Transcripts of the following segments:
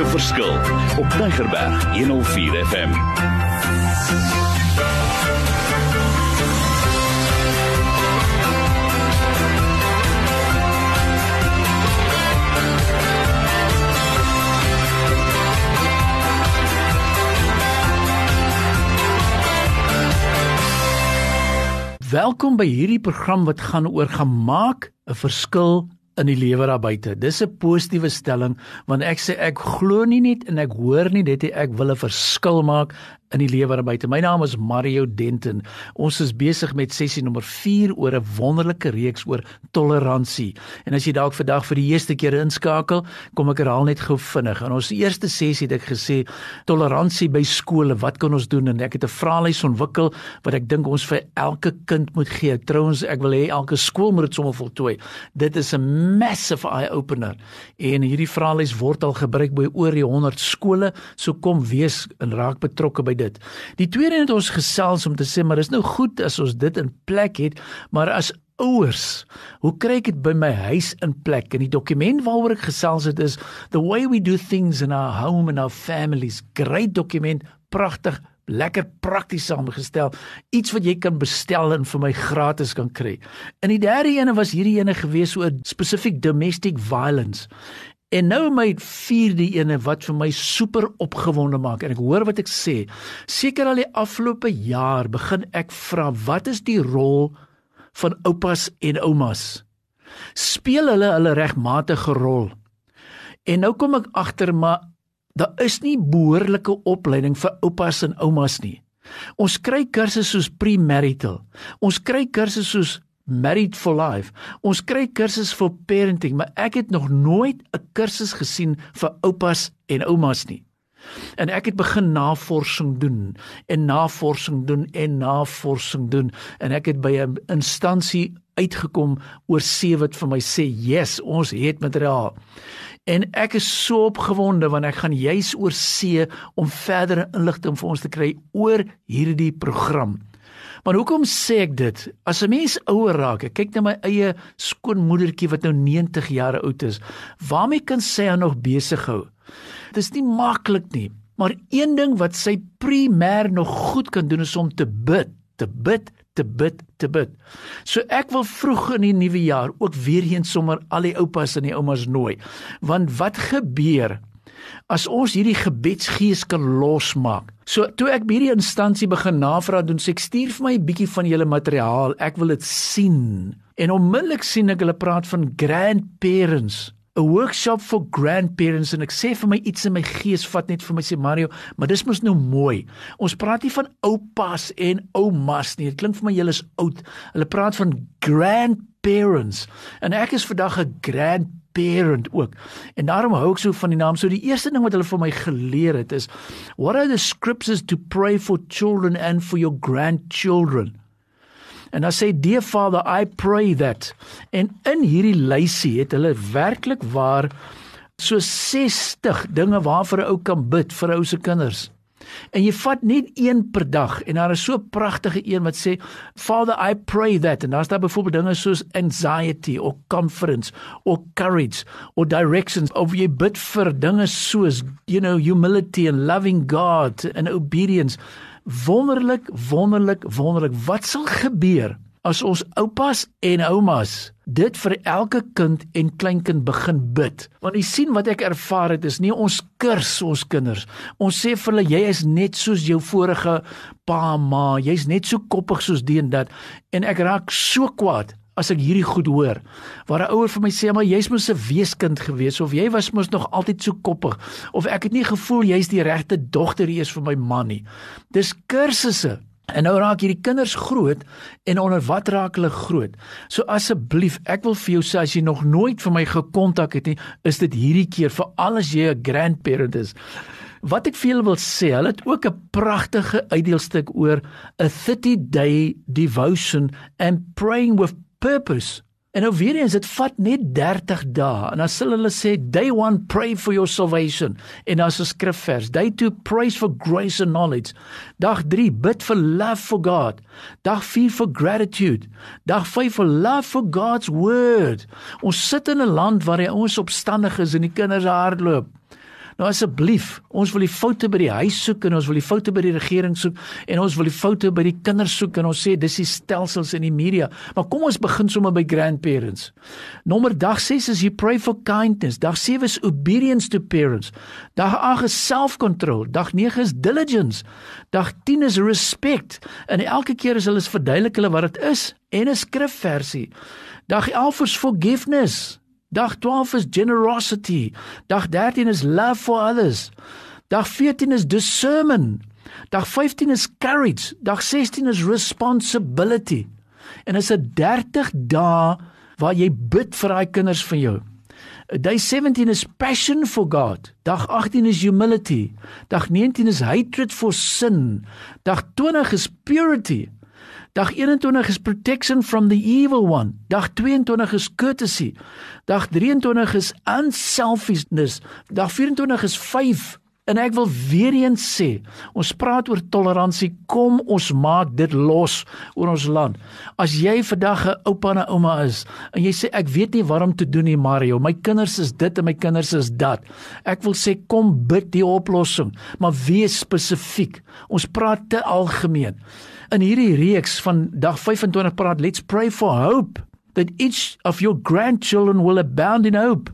'n verskil op Tigerberg 104 FM. Welkom by hierdie program wat gaan oor gemaak 'n verskil in die lewe daar buite. Dis 'n positiewe stelling want ek sê ek glo nie net en ek hoor nie dit ek wil 'n verskil maak in die lewe daar buite. My naam is Mario Denton. Ons is besig met sessie nommer 4 oor 'n wonderlike reeks oor toleransie. En as jy dalk vandag vir die eerste keer inskakel, kom ek herhaal net gou vinnig. In ons eerste sessie het ek gesê toleransie by skole, wat kan ons doen? En ek het 'n vraelys ontwikkel wat ek dink ons vir elke kind moet gee. Trouwens, ek wil hê elke skool moet dit sommer voltooi. Dit is 'n massive eye opener. En hierdie vraelys word al gebruik by oor die 100 skole, so kom wees en raak betrokke by dit. Die tweede het ons gesels om te sê maar dis nou goed as ons dit in plek het, maar as ouers, hoe kry ek dit by my huis in plek? En die dokument waaroor ek gesels het is The Way We Do Things in Our Home and Our Families. Great dokument, pragtig lekker prakties saamgestel iets wat jy kan bestel en vir my gratis kan kry. In die derde ene was hierdie ene gewees oor spesifiek domestic violence. En nou my vierde ene wat vir my super opgewonde maak en ek hoor wat ek sê. Seker al die afgelope jaar begin ek vra wat is die rol van oupas en oumas? Speel hulle hulle regmatige rol? En nou kom ek agter maar daar is nie behoorlike opleiding vir oupas en oumas nie. Ons kry kursusse soos premarital. Ons kry kursusse soos Married for Life. Ons kry kursusse vir parenting, maar ek het nog nooit 'n kursus gesien vir oupas en oumas nie. En ek het begin navorsing doen en navorsing doen en navorsing doen en ek het by 'n instansie uitgekom oor see wat vir my sê, "Yes, ons het materiaal." En ek is so opgewonde want ek gaan juis oor see om verdere inligting vir ons te kry oor hierdie program. Maar hoekom sê ek dit? As 'n mens ouer raak, ek kyk na my eie skoonmoedertjie wat nou 90 jaar oud is, waarmee kan sy haar nog besig hou? Dit is nie maklik nie, maar een ding wat sy primêr nog goed kan doen is om te bid, te bid, te bid, te bid. So ek wil vroeg in die nuwe jaar ook weer eens sommer al die oupas en die oumas nooi. Want wat gebeur as ons hierdie gebedsgees kan losmaak. So toe ek by hierdie instansie begin navraag doen, sê ek stuur vir my 'n bietjie van julle materiaal. Ek wil dit sien. En onmiddellik sien ek hulle praat van grandparents 'n workshop vir grandparents en ek sê vir my iets in my gees vat net vir my sê Mario, maar dis mos nou mooi. Ons praat nie van oupas en oumas nie. Dit klink vir my julle is oud. Hulle praat van grandparents. En ek is vandag 'n grand parent ook. En daarom hou ek so van die naam. So die eerste ding wat hulle vir my geleer het is what are the scriptures to pray for children and for your grandchildren? En dan sê dear father I pray that. En in hierdie lysie het hulle werklik waar so 60 dinge waarvoor 'n ou kan bid vir ou se kinders. En jy vat net een per dag. En daar is so 'n pragtige een wat sê Father I pray that. En daar's daar byvoorbeeld dinge soos anxiety of confidence of courage or directions of jy bid vir dinge soos you know humility and loving God and obedience. Wonderlik wonderlik wonderlik. Wat sal gebeur as ons oupas en oumas dit vir elke kind en kleinkind begin bid. Want jy sien wat ek ervaar het is nie ons kurs ons kinders. Ons sê vir hulle jy is net soos jou vorige pa ma, jy's net so koppig soos die en dat en ek raak so kwaad as ek hierdie goed hoor. Waar 'n ouer vir my sê maar jy's mos 'n weeskind gewees of jy was mos nog altyd so koppig of ek het nie gevoel jy's die regte dogter hier is vir my man nie. Dis kursusse En nou raak hierdie kinders groot en onder wat raak hulle groot? So asseblief, ek wil vir jou sê as jy nog nooit vir my gekontak het nie, is dit hierdie keer vir al as jy 'n grandparent is. Wat ek vir julle wil sê, hulle het ook 'n pragtige uitdeelstuk oor a 30 day devotion and praying with purpose. En nou weer eens, dit vat net 30 dae. En dan sal hulle sê day 1 pray for your salvation. En dan 'n skrifvers. Day 2 praise for grace and knowledge. Dag 3 bid for love for God. Dag 4 for gratitude. Dag 5 for love for God's word. Ons sit in 'n land waar die ouens opstandig is en die kinders hardloop. Nou asseblief, ons wil die foute by die huis soek en ons wil die foute by die regering soek en ons wil die foute by die kinders soek en ons sê dis die stelsels in die media. Maar kom ons begin sommer by grandparents. Nommer dag 6 is you pray for kindness. Dag 7 is obedience to parents. Dag 8 is self-control. Dag 9 is diligence. Dag 10 is respect. En elke keer as hulle verduidelik hulle wat dit is en 'n skrifversie. Dag 11 is forgiveness. Dag 12 is generosity. Dag 13 is love for others. Dag 14 is discernment. Dag 15 is courage. Dag 16 is responsibility. En is 'n 30 dae waar jy bid vir daai kinders van jou. Day 17 is passion for God. Dag 18 is humility. Dag 19 is hatred for sin. Dag 20 is purity. Dag 21 is protection from the evil one. Dag 22 is courtesy. Dag 23 is unselfishness. Dag 24 is faith. En ek wil weer eens sê, ons praat oor toleransie, kom ons maak dit los oor ons land. As jy vandag 'n oupa en 'n ouma is en jy sê ek weet nie wat om te doen nie Mario, my kinders is dit en my kinders is dat. Ek wil sê kom bid die oplossing, maar wees spesifiek. Ons praat te algemeen in hierdie reeks van dag 25 praat let's pray for hope that each of your grandchildren will abound in hope.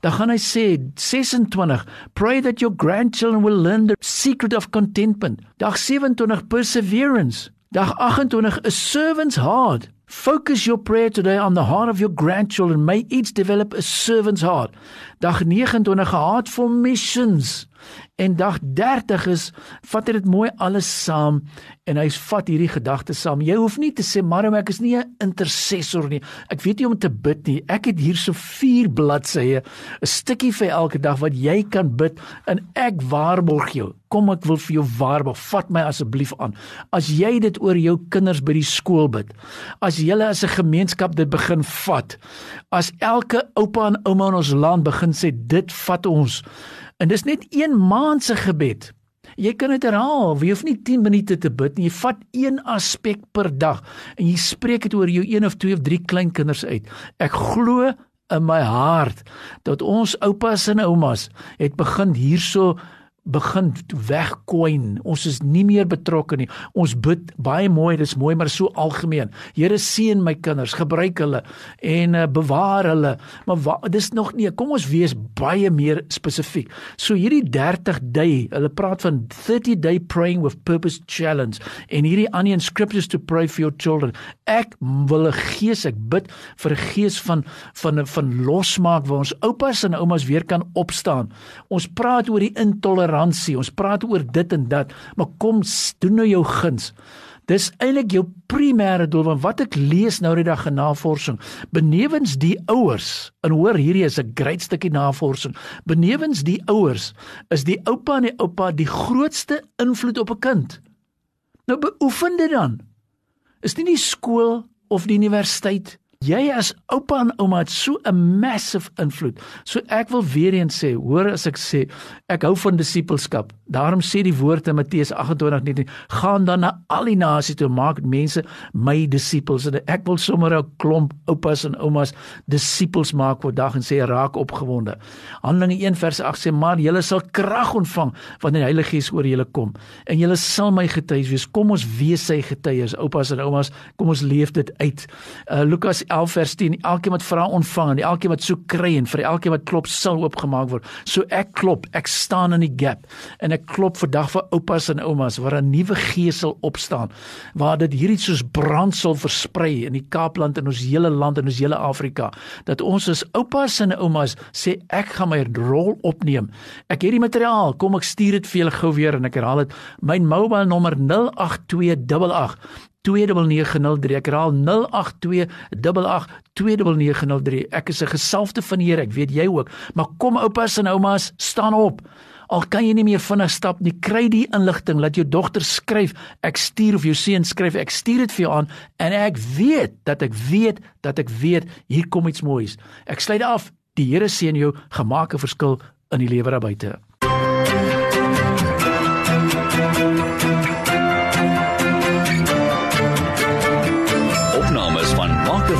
Dan gaan hy sê 26 pray that your grandchildren will learn the secret of contentment. Dag 27 perseverance. Dag 28 a servant's heart. Focus your prayer today on the heart of your grandchildren. May each develop a servant's heart. Dag 29 a heart for missions. En dag 30 is vat hy dit mooi alles saam en hy vat hierdie gedagtes saam. Jy hoef nie te sê maar ek is nie 'n intercessor nie. Ek weet nie om te bid nie. Ek het hier so 4 bladsye, 'n stukkie vir elke dag wat jy kan bid en ek waarborg jou. Kom ek wil vir jou waarborg. Vat my asseblief aan. As jy dit oor jou kinders by die skool bid. As julle as 'n gemeenskap dit begin vat. As elke oupa en ouma in ons land begin sê dit vat ons En dis net een maand se gebed. Jy kan dit herhaal. Jy hoef nie 10 minute te bid nie. Jy vat een aspek per dag en jy spreek dit oor jou een of twee of drie kleinkinders uit. Ek glo in my hart dat ons oupas en oumas het begin hierso begin wegkoin. Ons is nie meer betrokke nie. Ons bid baie mooi, dis mooi, maar so algemeen. Here seën my kinders, gebruik hulle en uh, bewaar hulle. Maar wa, dis nog nie. Kom ons wees baie meer spesifiek. So hierdie 30 day, hulle praat van 30 day praying with purpose challenge en hierdie ander scriptures to pray for your children. Ek wil 'n gees, ek bid vir 'n gees van van van losmaak waar ons oupas en oumas weer kan opstaan. Ons praat oor die intoleransie toleransie. Ons praat oor dit en dat, maar kom doen nou jou guns. Dis eintlik jou primêre doel want wat ek lees nou die dag in navorsing, benewens die ouers, en hoor hierdie is 'n groot stukkie navorsing. Benewens die ouers is die oupa en die oupa die grootste invloed op 'n kind. Nou beoefen dit dan. Is nie die skool of die universiteit Jy as oupa en ouma het so 'n massive invloed. So ek wil weer eens sê, hoor as ek sê, ek hou van disippelskap. Daarom sê die woord in Matteus 28:19, gaan dan na al die nasies toe maak mense my disippels. En ek wil sommer 'n klomp oupas en oumas disippels maak vir dag en sê raak opgewonde. Handelinge 1 vers 8 sê maar julle sal krag ontvang wanneer die Heilige Gees oor julle kom en julle sal my getuies wees. Kom ons wees sy getuies, oupas en oumas. Kom ons leef dit uit. Uh, Lukas 11 vers 10 elkeen wat vra ontvang en elkeen wat soek kry en vir elkeen wat klop sal oopgemaak word. So ek klop ek staan in die gap en ek klop vandag vir oupas en oumas waar 'n nuwe gees sal opstaan waar dit hierdie soos brand sal versprei in die Kaapland en ons hele land en ons hele Afrika. Dat ons as oupas en oumas sê ek gaan my rol opneem. Ek het die materiaal. Kom ek stuur dit vir julle gou weer en ek herhaal dit. My mobile nommer 08288 2903 ek herhaal 0828822903 ek is 'n gesalfde van Here. Ek weet jy ook. Maar kom oupas en oumas staan op. Al kan jy nie meer vinnig stap nie kry die inligting. Laat jou dogter skryf. Ek stuur of jou seun skryf. Ek stuur dit vir jou aan en ek weet dat ek weet dat ek weet hier kom iets moois. Ek sluit af. Die Here seën jou. Gemaak 'n verskil in die lewe daar buite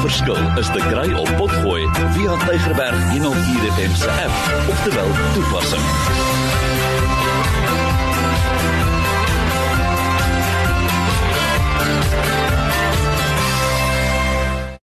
verskil is te kry op Potgooi via Tigerberg 104 FM of te wel toepassing.